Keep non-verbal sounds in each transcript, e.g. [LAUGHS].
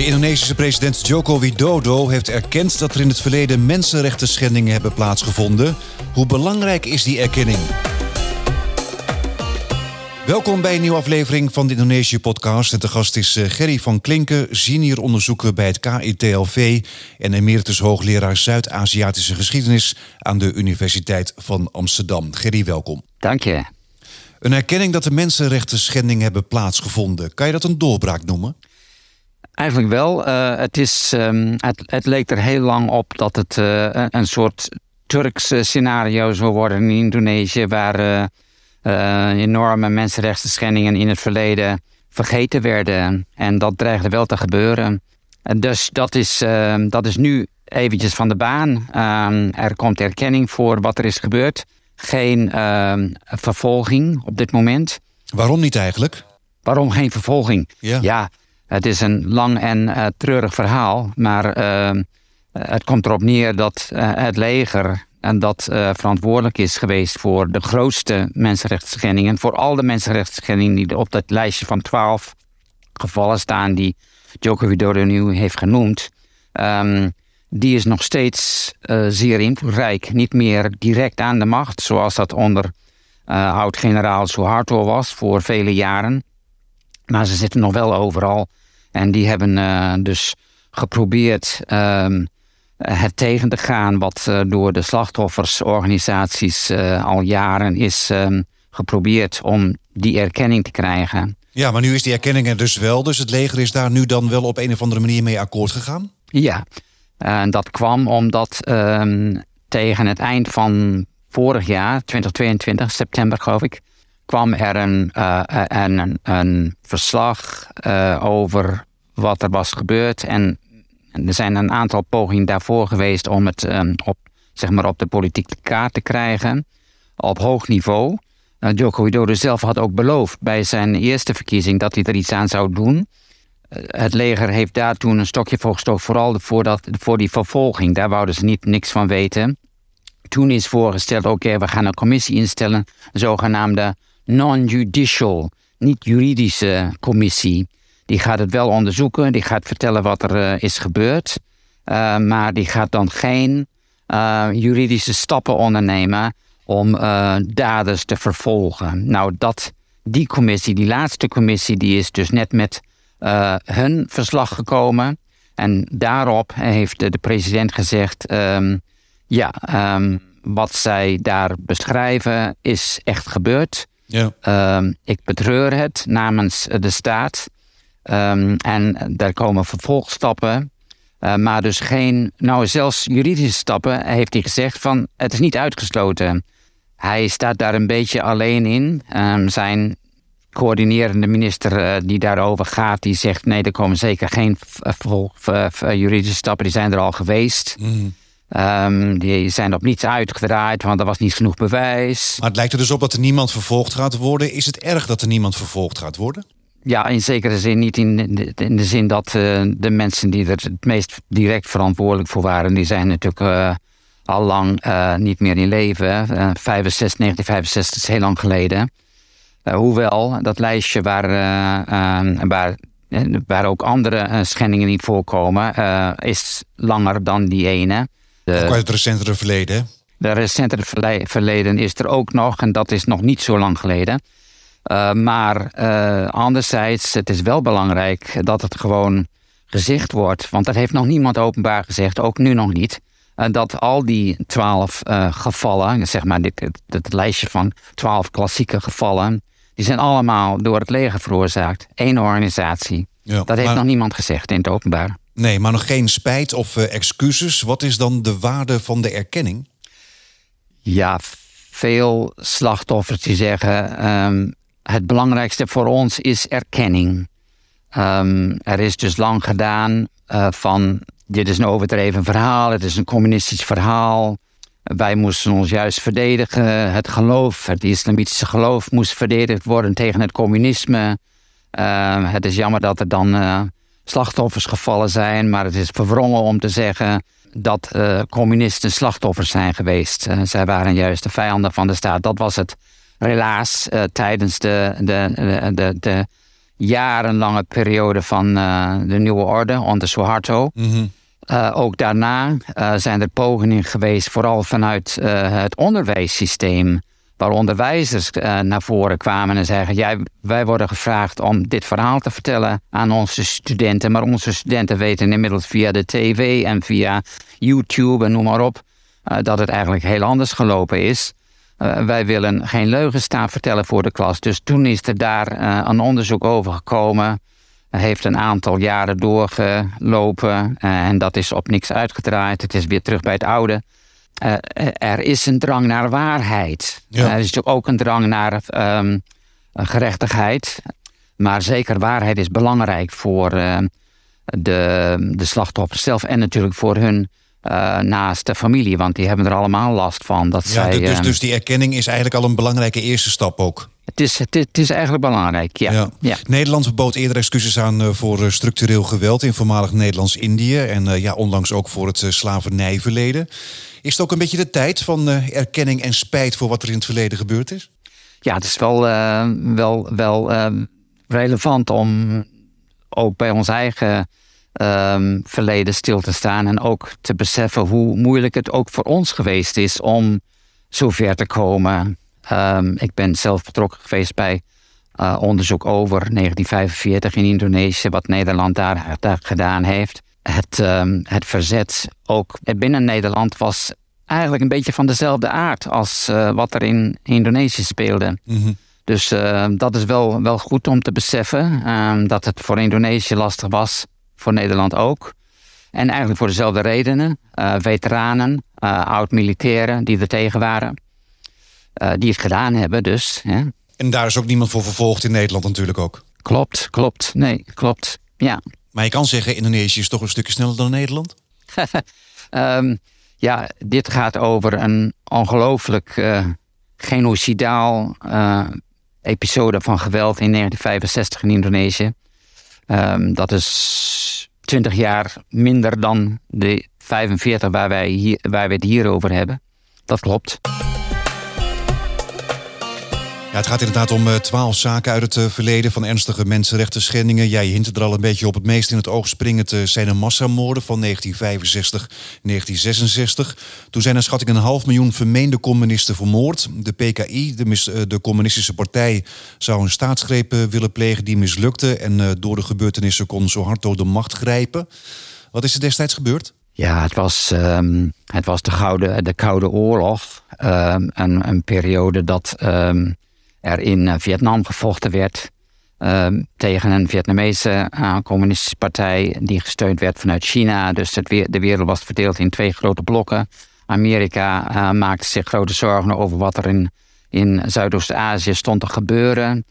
De Indonesische president Joko Widodo heeft erkend dat er in het verleden mensenrechten schendingen hebben plaatsgevonden. Hoe belangrijk is die erkenning? Welkom bij een nieuwe aflevering van de Indonesië-podcast. En de gast is eh, Gerry van Klinken, senior onderzoeker bij het KITLV... en emeritus hoogleraar Zuid-Aziatische geschiedenis aan de Universiteit van Amsterdam. Gerry, welkom. Dank je. Een erkenning dat de mensenrechten schendingen hebben plaatsgevonden. Kan je dat een doorbraak noemen? Eigenlijk wel. Uh, het, is, um, het, het, leek er heel lang op dat het uh, een soort Turks scenario zou worden in Indonesië, waar uh, enorme mensenrechten schendingen in het verleden vergeten werden. En dat dreigde wel te gebeuren. En dus dat is, ehm, dat is nu eventjes van de baan. Ehm, er komt erkenning voor wat er is gebeurd. Geen vervolging op dit moment. Waarom niet eigenlijk? Waarom geen vervolging? Ja, ja het is een lang en uh, treurig verhaal, maar uh, het komt erop neer dat uh, het leger en dat verantwoordelijk is geweest voor de grootste mensenrechtsschendingen, voor al de mensenrechtsschendingen die op dat lijstje van twaalf gevallen staan die Joko Widodo nu heeft genoemd, um, die is nog steeds zeer invloedrijk. Niet meer direct aan de macht, zoals dat onder oud-generaal Suharto was voor vele jaren. Maar ze zitten nog wel overal. En die hebben uh, dus geprobeerd um, het tegen te gaan wat uh, door de slachtoffersorganisaties uh, al jaren is um, geprobeerd om die erkenning te krijgen. Ja, maar nu is die erkenning er dus wel. Dus het leger is daar nu dan wel op een of andere manier mee akkoord gegaan? Ja, en dat kwam omdat um, tegen het eind van vorig jaar, 2022, september geloof ik, kwam er een, uh, een, een verslag uh, over wat er was gebeurd. En er zijn een aantal pogingen daarvoor geweest om het um, op, zeg maar op de politieke kaart te krijgen. Op hoog niveau. Uh, Joko Widodo zelf had ook beloofd bij zijn eerste verkiezing dat hij er iets aan zou doen. het leger heeft daar toen een stokje voor gestoken, vooral voor, voor die vervolging. Daar wouden ze niet, niks van weten. Toen is voorgesteld, oké, we gaan een commissie instellen, een zogenaamde non-judicial, niet juridische commissie. Die gaat het wel onderzoeken, die gaat vertellen wat er uh, is gebeurd, uh, maar die gaat dan geen uh, juridische stappen ondernemen om daders te vervolgen. Nou, dat, die commissie, die laatste commissie, die is dus net met hun verslag gekomen. En daarop heeft de president gezegd: um, ja, um, wat zij daar beschrijven is echt gebeurd. Ja. Um, ik betreur het namens de staat. Um, en daar komen vervolgstappen. Uh, maar dus geen, nou zelfs juridische stappen, heeft hij gezegd van het is niet uitgesloten. Hij staat daar een beetje alleen in. Um, zijn coördinerende minister uh, die daarover gaat, die zegt nee, er komen zeker geen juridische stappen, die zijn er al geweest. Mm. Um, die zijn op niets uitgedraaid, want er was niet genoeg bewijs. Maar het lijkt er dus op dat er niemand vervolgd gaat worden. Is het erg dat er niemand vervolgd gaat worden? Ja, in zekere zin niet. In de, in de zin dat uh, de mensen die er het meest direct verantwoordelijk voor waren, die zijn natuurlijk uh, al lang uh, niet meer in leven. 65, 1965 is heel lang geleden. hoewel dat lijstje waar, waar, waar ook andere schendingen niet voorkomen, is langer dan die ene. De, ook uit het recentere verleden. De recentere verleden is er ook nog, en dat is nog niet zo lang geleden. Uh, maar uh, anderzijds, het is wel belangrijk dat het gewoon gezegd wordt. Want dat heeft nog niemand openbaar gezegd, ook nu nog niet. Uh, dat al die twaalf gevallen, zeg maar dit, dit, dit, lijstje van twaalf klassieke gevallen, die zijn allemaal door het leger veroorzaakt. Eén organisatie. Ja, dat heeft maar... nog niemand gezegd in het openbaar. Nee, maar nog geen spijt of uh, excuses. Wat is dan de waarde van de erkenning? Ja, veel slachtoffers die zeggen: um, het belangrijkste voor ons is erkenning. Um, er is dus lang gedaan uh, van dit is een overdreven verhaal, het is een communistisch verhaal. Wij moesten ons juist verdedigen. Het geloof, het islamitische geloof, moest verdedigd worden tegen het communisme. Uh, het is jammer dat er dan uh, slachtoffers gevallen zijn, maar het is verwrongen om te zeggen dat uh, communisten slachtoffers zijn geweest. Uh, zij waren juist de vijanden van de staat. Dat was het relaas uh, tijdens de, de, de, de, jarenlange periode van de Nieuwe Orde onder Suharto. Mm ook daarna zijn er pogingen geweest, vooral vanuit het onderwijssysteem, waar onderwijzers naar voren kwamen en zeggen: Jij, wij worden gevraagd om dit verhaal te vertellen aan onze studenten, maar onze studenten weten inmiddels via de tv en via YouTube en noem maar op dat het eigenlijk heel anders gelopen is. Uh, wij willen geen leugens staan vertellen voor de klas. Dus toen is er daar een onderzoek over gekomen. Heeft een aantal jaren doorgelopen en dat is op niks uitgedraaid. Het is weer terug bij het oude. Er is een drang naar waarheid. er is ook een drang naar um, gerechtigheid. Maar zeker waarheid is belangrijk voor de, de slachtoffers zelf en natuurlijk voor hun uh, naast de familie, want die hebben er allemaal last van. Dat ja, zij, dus, dus, dus die erkenning is eigenlijk al een belangrijke eerste stap ook. Het is, het, het is eigenlijk belangrijk, ja. ja. Nederland bood eerder excuses aan uh, voor uh, structureel geweld in voormalig Nederlands-Indië. En uh, ja, onlangs ook voor het slavernijverleden. Is het ook een beetje de tijd van erkenning en spijt voor wat er in het verleden gebeurd is? Ja, het is wel, wel, wel relevant om ook bij ons eigen um, verleden stil te staan. En ook te beseffen hoe moeilijk het ook voor ons geweest is om zover te komen. Um, ik ben zelf betrokken geweest bij uh, onderzoek over 1945 in Indonesië, wat Nederland daar, daar gedaan heeft. Het, um, het verzet ook binnen Nederland was eigenlijk een beetje van dezelfde aard als uh, wat er in Indonesië speelde. Mm -hmm. Dus uh, dat is wel, wel goed om te beseffen dat het voor Indonesië lastig was voor Nederland ook. En eigenlijk voor dezelfde redenen. Uh, veteranen, oud-militairen die er tegen waren. Uh, die het gedaan hebben dus. Hè. En daar is ook niemand voor vervolgd in Nederland natuurlijk ook? Klopt, klopt. Nee, klopt. Ja. Maar je kan zeggen, Indonesië is toch een stukje sneller dan Nederland? um, [LAUGHS] ja, dit gaat over een ongelooflijk genocidaal episode van geweld in 1965 in Indonesië. Um, dat is 20 jaar minder dan de 45 waar wij, hier, waar we het hier over hebben. Dat klopt. Ja, het gaat inderdaad om eh, twaalf zaken uit het uh, verleden van ernstige mensenrechten schendingen. Jij hint er al een beetje op het meest in het oog springend uh, zijn de massamoorden van 1965, 1966. Toen zijn er schatting een half miljoen vermeende communisten vermoord. De PKI, de, de communistische partij, zou een staatsgreep willen plegen die mislukte. En door de gebeurtenissen kon Suharto de macht grijpen. Wat is er destijds gebeurd? Ja, het was, um, het was de, Gouden, de Koude Oorlog. Um, een, een periode dat um, er in eh, Vietnam gevochten werd uh, tegen een Vietnamese uh, communistische partij die gesteund werd vanuit China. Dus de wereld was verdeeld in twee grote blokken. Amerika uh, maakte zich grote zorgen over wat er in, in Zuidoost-Azië stond te gebeuren.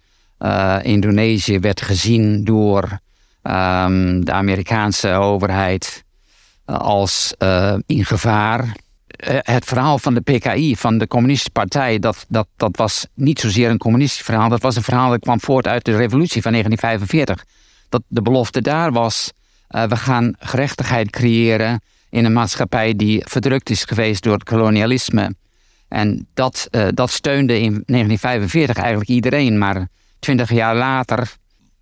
Indonesië werd gezien door um, de Amerikaanse overheid als in gevaar. Eh, het verhaal van de PKI, van de Communistische Partij, dat, dat, dat was niet zozeer een communistisch verhaal. Dat was een verhaal dat kwam voort uit de revolutie van 1945. Dat de belofte daar was, uh, we gaan gerechtigheid creëren in een maatschappij die verdrukt is geweest door het kolonialisme. En dat, uh, dat steunde in 1945 eigenlijk iedereen. Maar twintig jaar later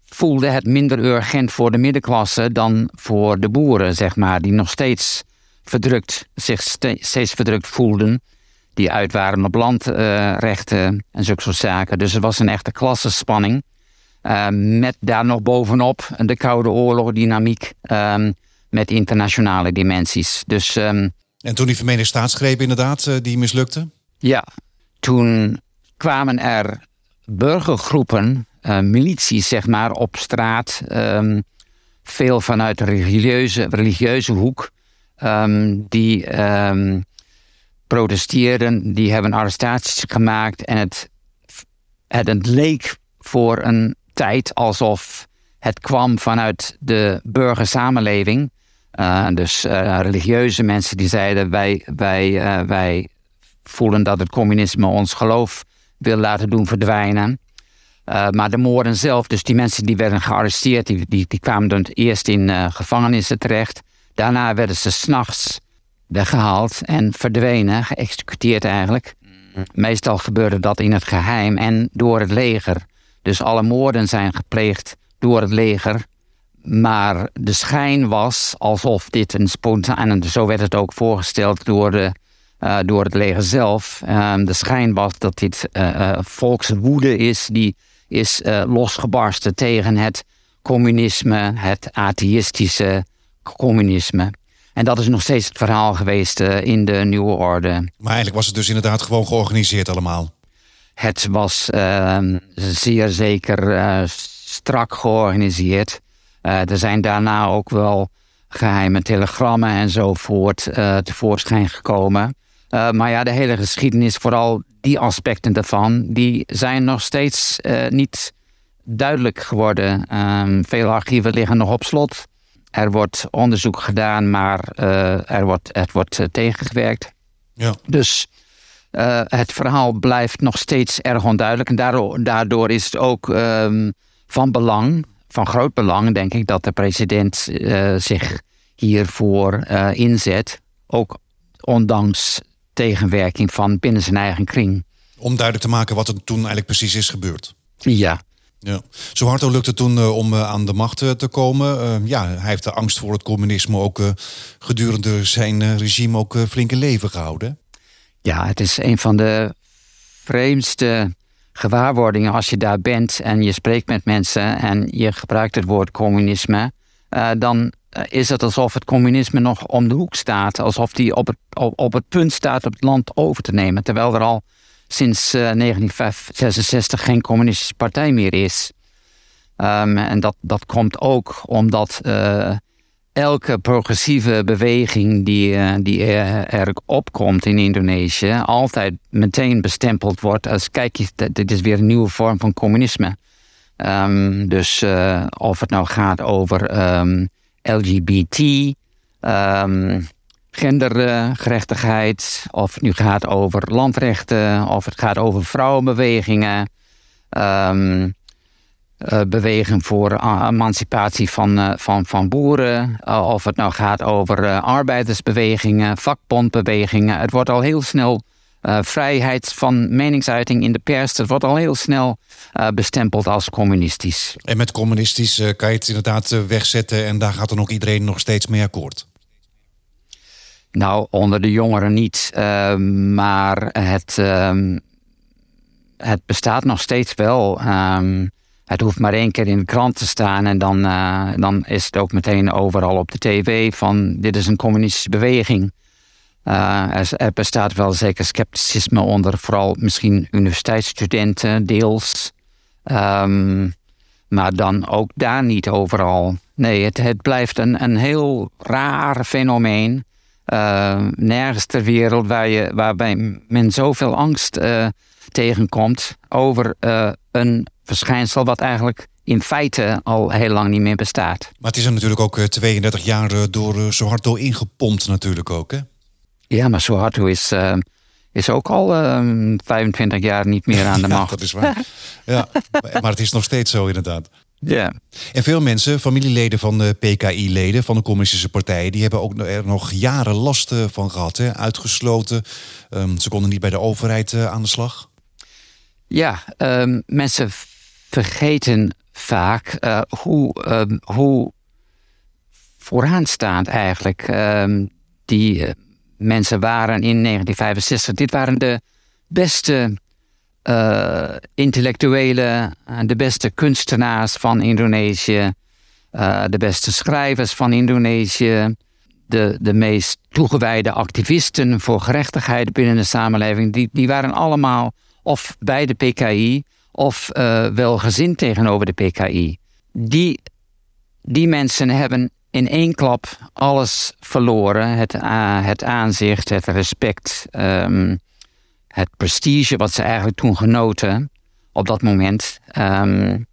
voelde het minder urgent voor de middenklasse dan voor de boeren, zeg maar, die nog steeds verdrukt, zich steeds verdrukt voelden. Die uit waren op landrechten uh, en zulke soort zaken. Dus er was een echte klassenspanning. Uh, met daar nog bovenop de Koude Oorlog dynamiek um, met internationale dimensies. Dus, um, en toen die vermeende staatsgreep inderdaad, uh, die mislukte? Ja, toen kwamen er burgergroepen, uh, milities zeg maar, op straat. Um, veel vanuit de religieuze, religieuze hoek. Um, die um, protesteerden, die hebben arrestaties gemaakt. En het, het, leek voor een tijd alsof het kwam vanuit de burgersamenleving. Uh, dus uh, religieuze mensen die zeiden: wij, wij, uh, wij voelen dat het communisme ons geloof wil laten doen verdwijnen. maar de moorden zelf, dus die mensen die werden gearresteerd, die, die, die kwamen dan eerst in gevangenissen terecht. Daarna werden ze s'nachts weggehaald en verdwenen, geëxecuteerd eigenlijk. Meestal gebeurde dat in het geheim en door het leger. Dus alle moorden zijn gepleegd door het leger. Maar de schijn was alsof dit een spontaan, en zo werd het ook voorgesteld door, de, uh, door het leger zelf. Uh, de schijn was dat dit uh, volkswoede is, die is losgebarsten tegen het communisme, het atheïstische communisme. En dat is nog steeds het verhaal geweest in de nieuwe orde. Maar eigenlijk was het dus inderdaad gewoon georganiseerd allemaal. Het was ehm, zeer zeker strak georganiseerd. Uh, er zijn daarna ook wel geheime telegrammen enzovoort tevoorschijn gekomen. Maar ja, de hele geschiedenis, vooral die aspecten daarvan, die zijn nog steeds niet duidelijk geworden. Um, veel archieven liggen nog op slot. Er wordt onderzoek gedaan, maar er wordt, het wordt tegengewerkt. Ja. Dus het verhaal blijft nog steeds erg onduidelijk. En daardoor, daardoor is het ook um, van belang van groot belang, denk ik, dat de president uh, zich hiervoor uh, inzet. Ook ondanks tegenwerking van binnen zijn eigen kring. Om duidelijk te maken wat er toen eigenlijk precies is gebeurd. Ja. Ja. Zo hard lukte toen uh, om aan de macht te komen. ja, hij heeft de angst voor het communisme ook gedurende zijn regime ook flinke leven gehouden. Ja, het is een van de vreemdste gewaarwordingen als je daar bent en je spreekt met mensen en je gebruikt het woord communisme, dan eh, is het alsof het communisme nog om de hoek staat. Alsof die op het, op, op het punt staat het land over te nemen. Terwijl er al sinds uh, eh, 1966 geen communistische partij meer is. Um, en dat, dat komt ook omdat uh, elke progressieve beweging die, uh, die er opkomt in Indonesië altijd meteen bestempeld wordt als kijk, dit is weer een nieuwe vorm van communisme. Um, dus of het nou gaat over um, LGBT, gendergerechtigheid, of het nu gaat over landrechten, of het gaat over vrouwenbewegingen. Uh, beweging voor emancipatie van, uh, van, van boeren. Of het nou gaat over arbeidersbewegingen, vakbondbewegingen. Het wordt al heel snel vrijheid van meningsuiting in de pers. Het wordt al heel snel bestempeld als communistisch. En met communistisch kan je het inderdaad wegzetten en daar gaat dan ook iedereen nog steeds mee akkoord? Nou, onder de jongeren niet. maar het, ehm, het bestaat nog steeds wel. Um, het hoeft maar één keer in de krant te staan en dan, uh, dan is het ook meteen overal op de tv van dit is een communistische beweging. Uh, er, bestaat wel zeker scepticisme onder, vooral misschien universiteitsstudenten deels. Maar dan ook daar niet overal. Nee, het, het blijft een, een heel raar fenomeen. Uh, nergens ter wereld waar je, waarbij men zoveel angst tegenkomt over een verschijnsel wat eigenlijk in feite al heel lang niet meer bestaat. Maar het is er natuurlijk ook 32 eh, jaar eh, door eh, Suharto ingepompt natuurlijk ook, hè? Ja, maar Suharto is, is ook al uh, 25 jaar niet meer aan de [LAUGHS] macht. ja, dat is waar. ja, [LAUGHS] maar het is nog steeds zo inderdaad. Ja. En veel mensen, familieleden van de PKI-leden van de communistische partijen, die hebben ook er nog jaren last van gehad, hè? uitgesloten. Um, ze konden niet bij de overheid aan de slag. Ja, um, mensen vergeten vaak uh, hoe, um, hoe vooraanstaand eigenlijk die uh, mensen waren in 1965. Dit waren de beste uh, intellectuelen, de beste kunstenaars van Indonesië, de beste schrijvers van Indonesië, de, de meest toegewijde activisten voor gerechtigheid binnen de samenleving. Die, die waren allemaal of bij de PKI of uh, wel gezind tegenover de PKI. Die, die mensen hebben in één klap alles verloren. Het, het aanzicht, het respect, um, het prestige wat ze eigenlijk toen genoten op dat moment. Um,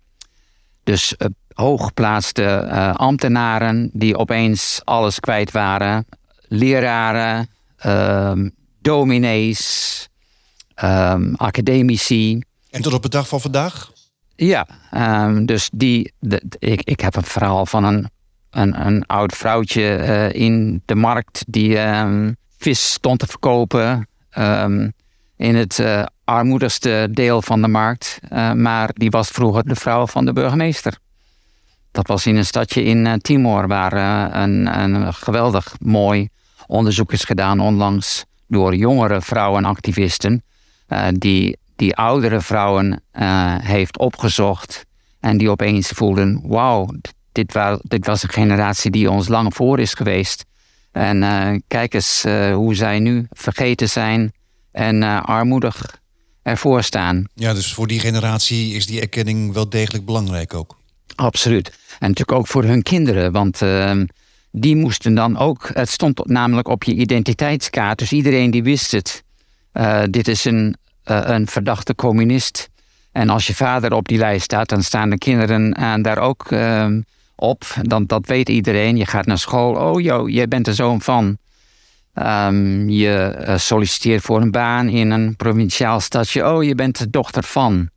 dus uh, hooggeplaatste ambtenaren die opeens alles kwijt waren. Leraren, um, dominees, academici. En tot op de dag van vandaag? Ja, dus die, de, ik, ik heb een verhaal van een, een, een oud vrouwtje uh, in de markt die vis stond te verkopen um, in het uh, armoedigste deel van de markt. Uh, maar die was vroeger de vrouw van de burgemeester. Dat was in een stadje in Timor, waar een, een geweldig mooi onderzoek is gedaan onlangs door jongere vrouwenactivisten. die, die oudere vrouwen heeft opgezocht en die opeens voelden: wauw, dit, was een generatie die ons lang voor is geweest. En kijk eens hoe zij nu vergeten zijn en uh, armoedig ervoor staan. Ja, dus voor die generatie is die erkenning wel degelijk belangrijk ook. Absoluut. En natuurlijk ook voor hun kinderen, want ehm, die moesten dan ook. Het stond namelijk op je identiteitskaart, dus iedereen die wist het. dit is een, een verdachte communist. En als je vader op die lijst staat, dan staan de kinderen daar ook ehm, op. Dan, dat weet iedereen. Je gaat naar school. Oh, joh, jij bent de zoon van. Um, je eh, solliciteert voor een baan in een provinciaal stadje. Oh, je bent de dochter van.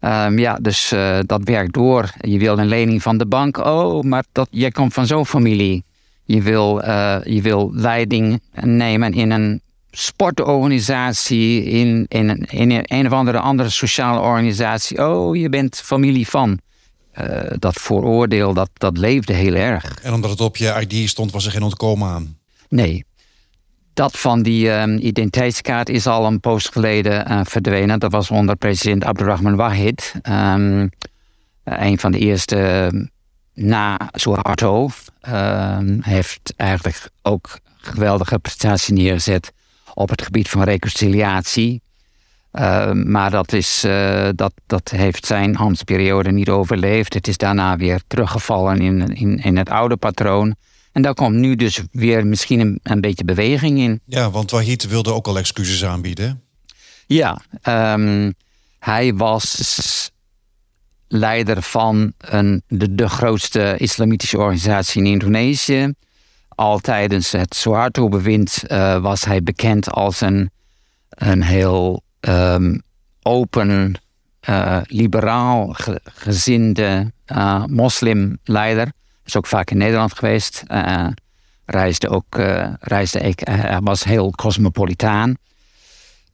Um, ja, dus uh, dat werkt door. Je wil een lening van de bank. Oh, maar dat, jij komt van zo'n familie. Je wil, uh, je wil leiding nemen in een sportorganisatie, in, in, in, in een of andere, andere sociale organisatie. Oh, je bent familie van. Uh, dat vooroordeel, dat, dat leefde heel erg. En omdat het op je ID stond, was er geen ontkomen aan? Nee. Dat van die uh, identiteitskaart is al een poos geleden uh, verdwenen. Dat was onder president Abdurrahman Wahid. Um, een van de eerste na Suharto. Ehm, heeft eigenlijk ook geweldige prestatie neergezet op het gebied van reconciliatie. Ehm, maar dat, is, uh, dat, dat heeft zijn ambtsperiode niet overleefd. Het is daarna weer teruggevallen in, in, in het oude patroon. En daar komt nu dus weer misschien een, een beetje beweging in. Ja, want Wahid wilde ook al excuses aanbieden. Ja, um, hij was leider van een, de, de grootste islamitische organisatie in Indonesië. Al tijdens het Suharto-bewind uh, was hij bekend als een, een heel um, open, uh, liberaal ge gezinde uh, moslimleider. Is ook vaak in Nederland geweest. Uh, reisde ook, reisde ik, was heel cosmopolitaan.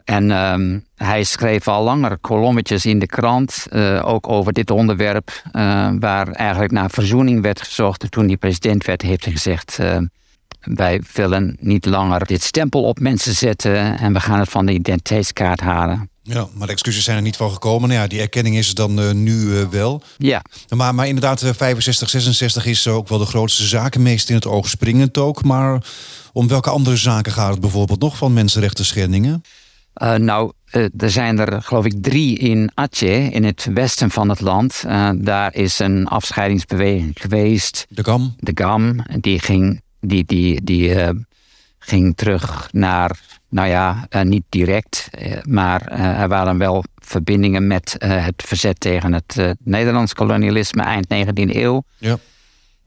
En um, hij schreef al langer kolommetjes in de krant, ook over dit onderwerp, waar eigenlijk naar verzoening werd gezocht. Toen hij president werd, heeft hij gezegd: wij willen niet langer dit stempel op mensen zetten en we gaan het van de identiteitskaart halen. Ja, maar de excuses zijn er niet van gekomen. Nou ja, die erkenning is dan uh, nu uh, wel. Ja. Maar, maar inderdaad, 65, 66 is ook wel de grootste zakenmeester in het oog springend ook. Maar om welke andere zaken gaat het bijvoorbeeld nog van mensenrechten schendingen? Uh, nou, er zijn er geloof ik drie in Aceh, in het westen van het land. daar is een afscheidingsbeweging geweest. De GAM? De GAM, die ging die, die, die uh, ging terug naar, nou ja, uh, niet direct, uh, maar er waren wel verbindingen met het verzet tegen het Nederlands kolonialisme eind 19e eeuw. Ja.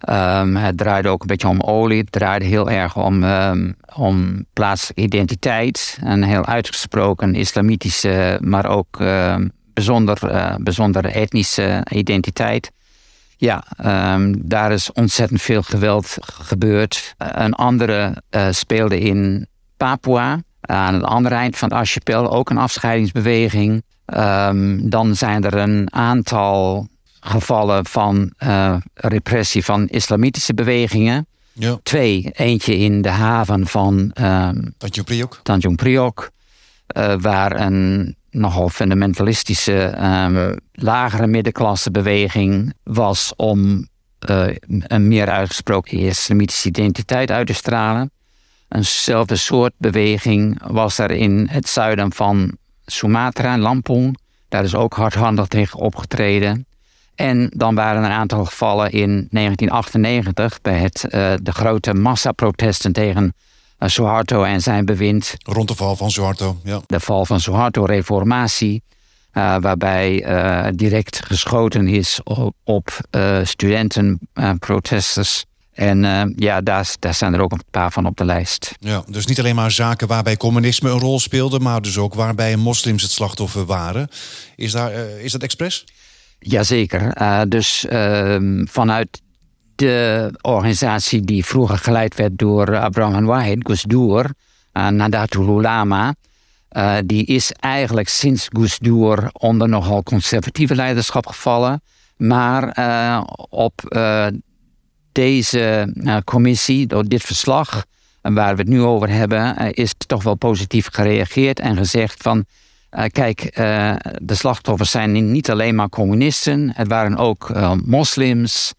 Um, het draaide ook een beetje om olie. Het draaide heel erg om, um, om plaatselijke identiteit. Een heel uitgesproken islamitische, maar ook uh, bijzonder, uh, bijzondere etnische identiteit. Ja, um, daar is ontzettend veel geweld gebeurd. Een andere uh, speelde in Papua. Aan het andere eind van het archipel ook een afscheidingsbeweging. Um, dan zijn er een aantal gevallen van uh, repressie van islamitische bewegingen. Ja. Twee. Eentje in de haven van um, Tanjung Priok. Tanjung Priok. waar een nogal fundamentalistische um, lagere middenklassebeweging was om uh, een meer uitgesproken islamitische identiteit uit te stralen. Eenzelfde soort beweging was er in het zuiden van Sumatra, Lampung. Daar is ook hardhandig tegen opgetreden. En dan waren er een aantal gevallen in 1998 bij het, uh, de grote massaprotesten tegen Suharto en zijn bewind. Rond de val van Suharto, ja. De val van Suharto, reformatie. Uh, waarbij uh, direct geschoten is op, op studentenprotesters. en ja, daar, daar zijn er ook een paar van op de lijst. Ja, dus niet alleen maar zaken waarbij communisme een rol speelde, maar dus ook waarbij moslims het slachtoffer waren. Is, daar, is dat expres? Jazeker. dus ehm, vanuit de organisatie die vroeger geleid werd door Abraham Wahid, Gusdur, uh, Nadatul Ulama, uh, die is eigenlijk sinds Gusdur onder nogal conservatieve leiderschap gevallen. Maar op deze commissie, door dit verslag, waar we het nu over hebben, is toch wel positief gereageerd en gezegd van. kijk, de slachtoffers zijn niet alleen maar communisten, het waren ook moslims.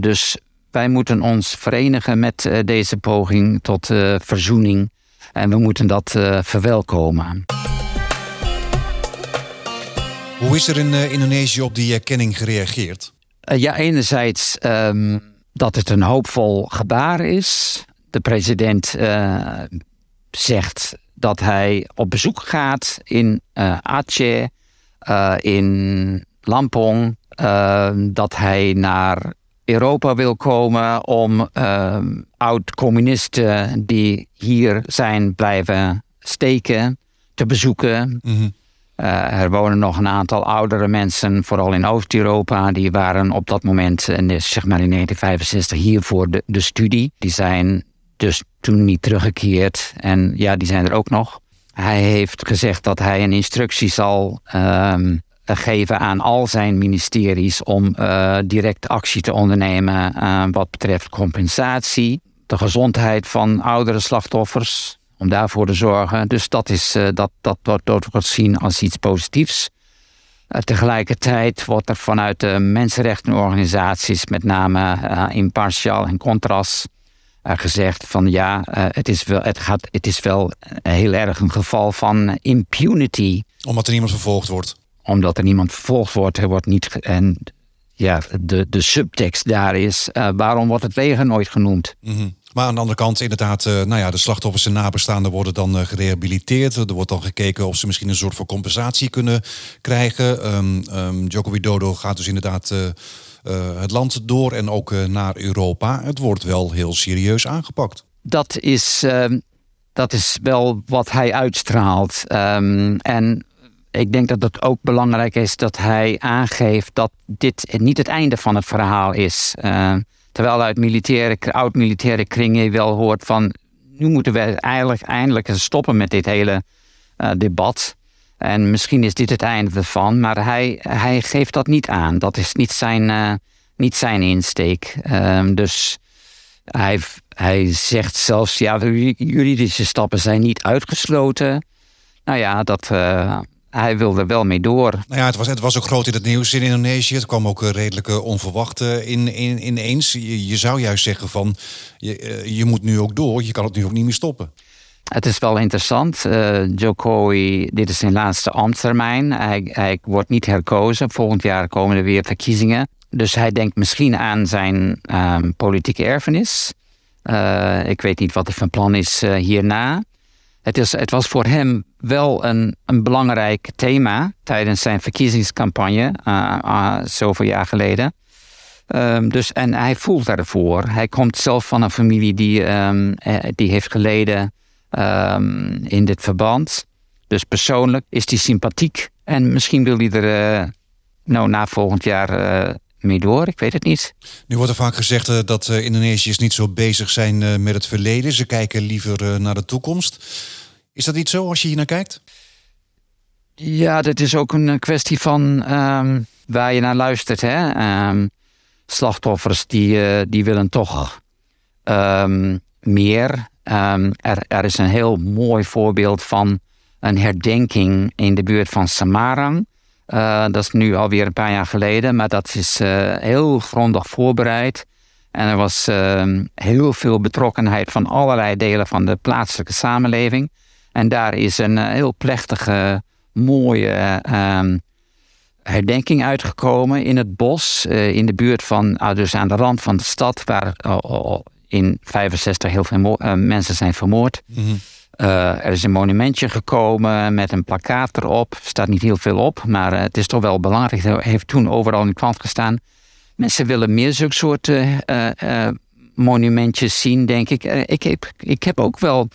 Dus wij moeten ons verenigen met deze poging tot verzoening en we moeten dat verwelkomen. Hoe is er in Indonesië op die erkenning gereageerd? Ja, enerzijds um, dat het een hoopvol gebaar is. De president zegt dat hij op bezoek gaat in Aceh, in Lampong. Dat hij naar Europa wil komen om uh, oud-communisten die hier zijn blijven steken te bezoeken. Mhm. Eh, er wonen nog een aantal oudere mensen, vooral in Oost-Europa. Die waren op dat moment, in, zeg maar in 1965, hier voor de, de studie. Die zijn dus toen niet teruggekeerd. En ja, die zijn er ook nog. Hij heeft gezegd dat hij een instructie zal ehm, geven aan al zijn ministeries om uh, direct actie te ondernemen uh, wat betreft compensatie, de gezondheid van oudere slachtoffers, om daarvoor te zorgen. Dus dat, is, dat, dat, wordt gezien als iets positiefs. tegelijkertijd wordt er vanuit de mensenrechtenorganisaties, met name Impartial en Contras, gezegd van ja, het, is wel, het, gaat, het is wel heel erg een geval van impunity. Omdat er niemand vervolgd wordt omdat er niemand vervolgd wordt, er wordt niet. En ja, de, de subtekst daar is: uh, waarom wordt het leger nooit genoemd? Mm Maar aan de andere kant, inderdaad, uh, nou ja, de slachtoffers en nabestaanden worden dan uh, gerehabiliteerd. Er wordt dan gekeken of ze misschien een soort van compensatie kunnen krijgen. Um, um, Joko Widodo gaat dus inderdaad het land door en ook naar Europa. Het wordt wel heel serieus aangepakt. Dat is, ehm, dat is wel wat hij uitstraalt. Um, en ik denk dat het ook belangrijk is dat hij aangeeft dat dit niet het einde van het verhaal is. Uh, terwijl uit militaire, oud-militaire kringen wel hoort van... nu moeten we eigenlijk eindelijk stoppen met dit hele uh, debat. En misschien is dit het einde ervan, maar hij, hij geeft dat niet aan. Dat is niet zijn, uh, niet zijn insteek. Uh, dus hij, hij zegt zelfs, ja, juridische stappen zijn niet uitgesloten. Nou ja, dat hij wilde wel mee door. Nou ja, het was, het was ook groot in het nieuws in Indonesië. Het kwam ook redelijk uh, onverwacht uh, in, in, ineens. Je, je, zou juist zeggen van, je, je moet nu ook door. Je kan het nu ook niet meer stoppen. Het is wel interessant. Uh, Jokowi, dit is zijn laatste ambtstermijn. Hij, hij wordt niet herkozen. Volgend jaar komen er weer verkiezingen. Dus hij denkt misschien aan zijn um, politieke erfenis. ik weet niet wat hij van plan is hierna. Het, is, het was voor hem wel een, een belangrijk thema tijdens zijn verkiezingscampagne, uh, uh, zoveel jaar geleden. Um, dus, en hij voelt ervoor. Hij komt zelf van een familie die, um, die heeft geleden um, in dit verband. Dus persoonlijk is hij sympathiek. En misschien wil hij er nou, na volgend jaar mee door. Ik weet het niet. Nu wordt er vaak gezegd uh, dat Indonesiërs niet zo bezig zijn met het verleden. Ze kijken liever naar de toekomst. Is dat niet zo als je hier naar kijkt? Ja, dat is ook een kwestie van um, waar je naar luistert. Hè? Um, slachtoffers die, die willen toch um, meer. er, er is een heel mooi voorbeeld van een herdenking in de buurt van Samarang. Uh, dat is nu alweer een paar jaar geleden, maar dat is uh, heel grondig voorbereid. En er was heel veel betrokkenheid van allerlei delen van de plaatselijke samenleving. En daar is een eh, heel plechtige, mooie uh, herdenking uitgekomen in het bos, in de buurt van, uh, dus aan de rand van de stad, waar in 65 heel veel mensen zijn vermoord. Mm er is een monumentje gekomen met een plakkaat erop. Er staat niet heel veel op, maar het is toch wel belangrijk. Het heeft toen overal in de krant gestaan. Mensen willen meer zulke soort monumentjes zien, denk ik. ik, heb, ik heb ook wel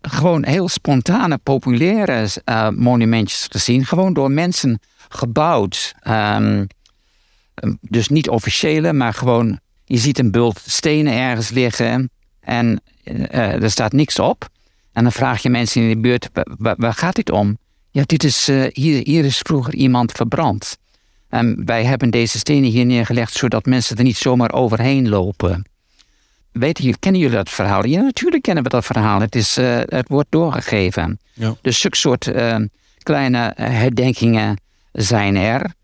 gewoon heel spontane, populaire monumentjes gezien. Gewoon door mensen gebouwd. Um, dus niet officiële, maar gewoon... Je ziet een bult stenen ergens liggen en er staat niks op. En dan vraag je mensen in de buurt, waar, waar gaat dit om? Ja, dit is, uh, hier, hier is vroeger iemand verbrand. En wij hebben deze stenen hier neergelegd zodat mensen er niet zomaar overheen lopen. Weten jullie, kennen jullie dat verhaal? Ja, natuurlijk kennen we dat verhaal. Het, is, uh, het wordt doorgegeven. Ja. Dus zulke soort uh, kleine herdenkingen zijn er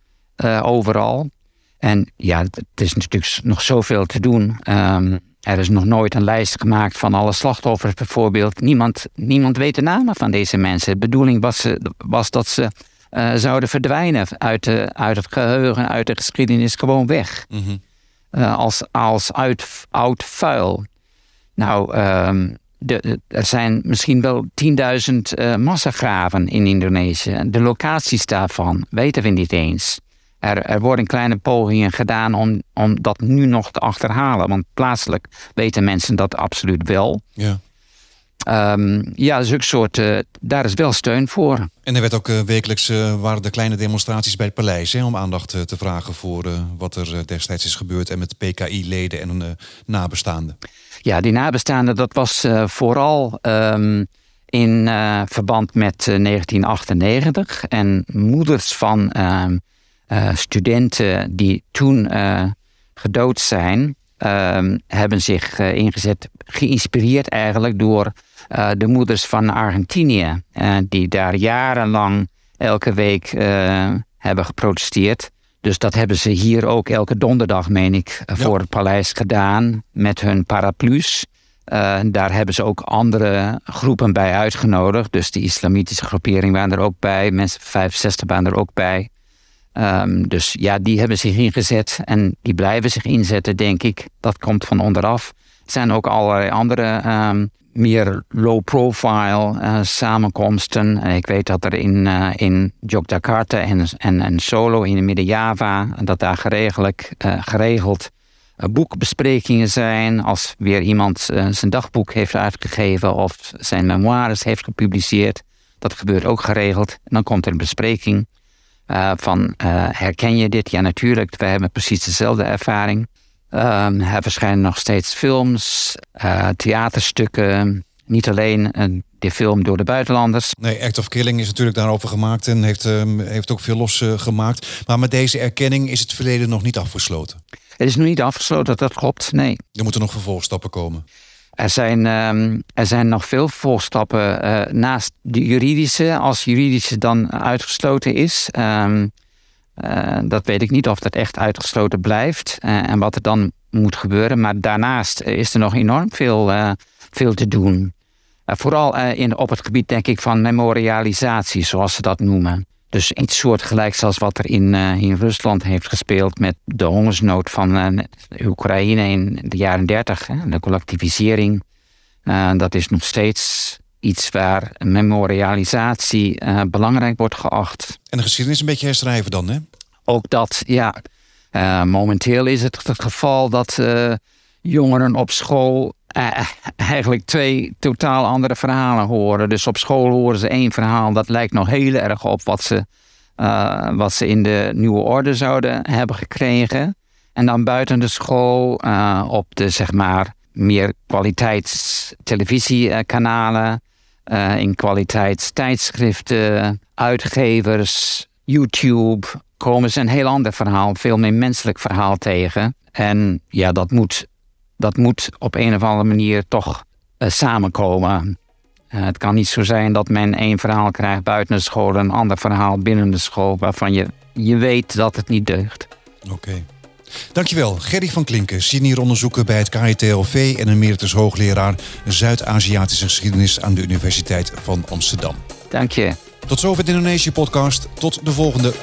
overal. En ja, het is natuurlijk nog zoveel te doen. Um, er is nog nooit een lijst gemaakt van alle slachtoffers bijvoorbeeld. Niemand, niemand weet de namen van deze mensen. De bedoeling was, was dat ze uh, zouden verdwijnen uit, de, uit het geheugen, uit de geschiedenis, gewoon weg. Mm -hmm. uh, als als uit, oud vuil. Nou, um, de, er zijn misschien wel 10.000 uh, massagraven in Indonesië. De locaties daarvan weten we niet eens. Er, er, worden kleine pogingen gedaan om, om dat nu nog te achterhalen. Want plaatselijk weten mensen dat absoluut wel. Ja. Um, ja, zulke soort, uh, daar is wel steun voor. En er werd ook uh, wekelijks uh, waren de kleine demonstraties bij het paleis hè, om aandacht te vragen voor wat er destijds is gebeurd en met PKI-leden en nabestaanden. Ja, die nabestaanden, dat was vooral um, in verband met 1998 en moeders van um, studenten die toen gedood zijn, hebben zich ingezet, geïnspireerd eigenlijk door de moeders van Argentinië, die daar jarenlang elke week hebben geprotesteerd. Dus dat hebben ze hier ook elke donderdag, meen ik, voor het paleis gedaan met hun paraplu's. daar hebben ze ook andere groepen bij uitgenodigd. Dus de islamitische groepering waren er ook bij. Mensen 65 waren er ook bij. Um, dus ja, die hebben zich ingezet en die blijven zich inzetten, denk ik. Dat komt van onderaf. Er zijn ook allerlei andere um, meer low-profile uh, samenkomsten. ik weet dat er in, uh, in Yogyakarta en, en, en Solo in Midden-Java... dat daar geregeld, geregeld boekbesprekingen zijn. Als weer iemand zijn dagboek heeft uitgegeven... of zijn memoires heeft gepubliceerd. Dat gebeurt ook geregeld. En dan komt er een bespreking van... herken je dit? Ja, natuurlijk. We hebben precies dezelfde ervaring. Um, er verschijnen nog steeds films, uh, theaterstukken. Niet alleen uh, de film door de buitenlanders. Nee, Act of Killing is natuurlijk daarover gemaakt en heeft, um, heeft ook veel losgemaakt. Uh, maar met deze erkenning is het verleden nog niet afgesloten. Het is nog niet afgesloten, dat klopt, nee. Er moeten nog vervolgstappen komen. Er zijn, um, er zijn nog veel vervolgstappen naast de juridische. Als juridische dan uitgesloten is, um, uh, dat weet ik niet of dat echt uitgesloten blijft uh, en wat er dan moet gebeuren. Maar daarnaast is er nog enorm veel, veel te doen. vooral in, op het gebied, denk ik, van memorialisatie, zoals ze dat noemen. Dus iets soortgelijks als wat er in, in Rusland heeft gespeeld met de hongersnood van Oekraïne in de jaren 30, de collectivisering. dat is nog steeds iets waar memorialisatie belangrijk wordt geacht. En de geschiedenis een beetje herschrijven dan, hè? Ook dat, ja. Momenteel is het het geval dat jongeren op school eigenlijk twee totaal andere verhalen horen. Dus op school horen ze één verhaal dat lijkt nog heel erg op wat ze, wat ze in de nieuwe orde zouden hebben gekregen. En dan buiten de school op de zeg maar meer kwaliteitstelevisiekanalen uh, in kwaliteitstijdschriften, uitgevers, YouTube komen ze een heel ander verhaal, veel meer menselijk verhaal tegen. En ja, dat moet, dat moet op een of andere manier toch uh, samenkomen. Uh, het kan niet zo zijn dat men één verhaal krijgt buiten de school en een ander verhaal binnen de school, waarvan je, je weet dat het niet deugt. Oké. Dankjewel, Gerry van Klinken, senioronderzoeker bij het KITLV en emeritus hoogleraar Zuid-Aziatische geschiedenis aan de Universiteit van Amsterdam. Dank je. Tot zover de Indonesië-podcast. Tot de volgende.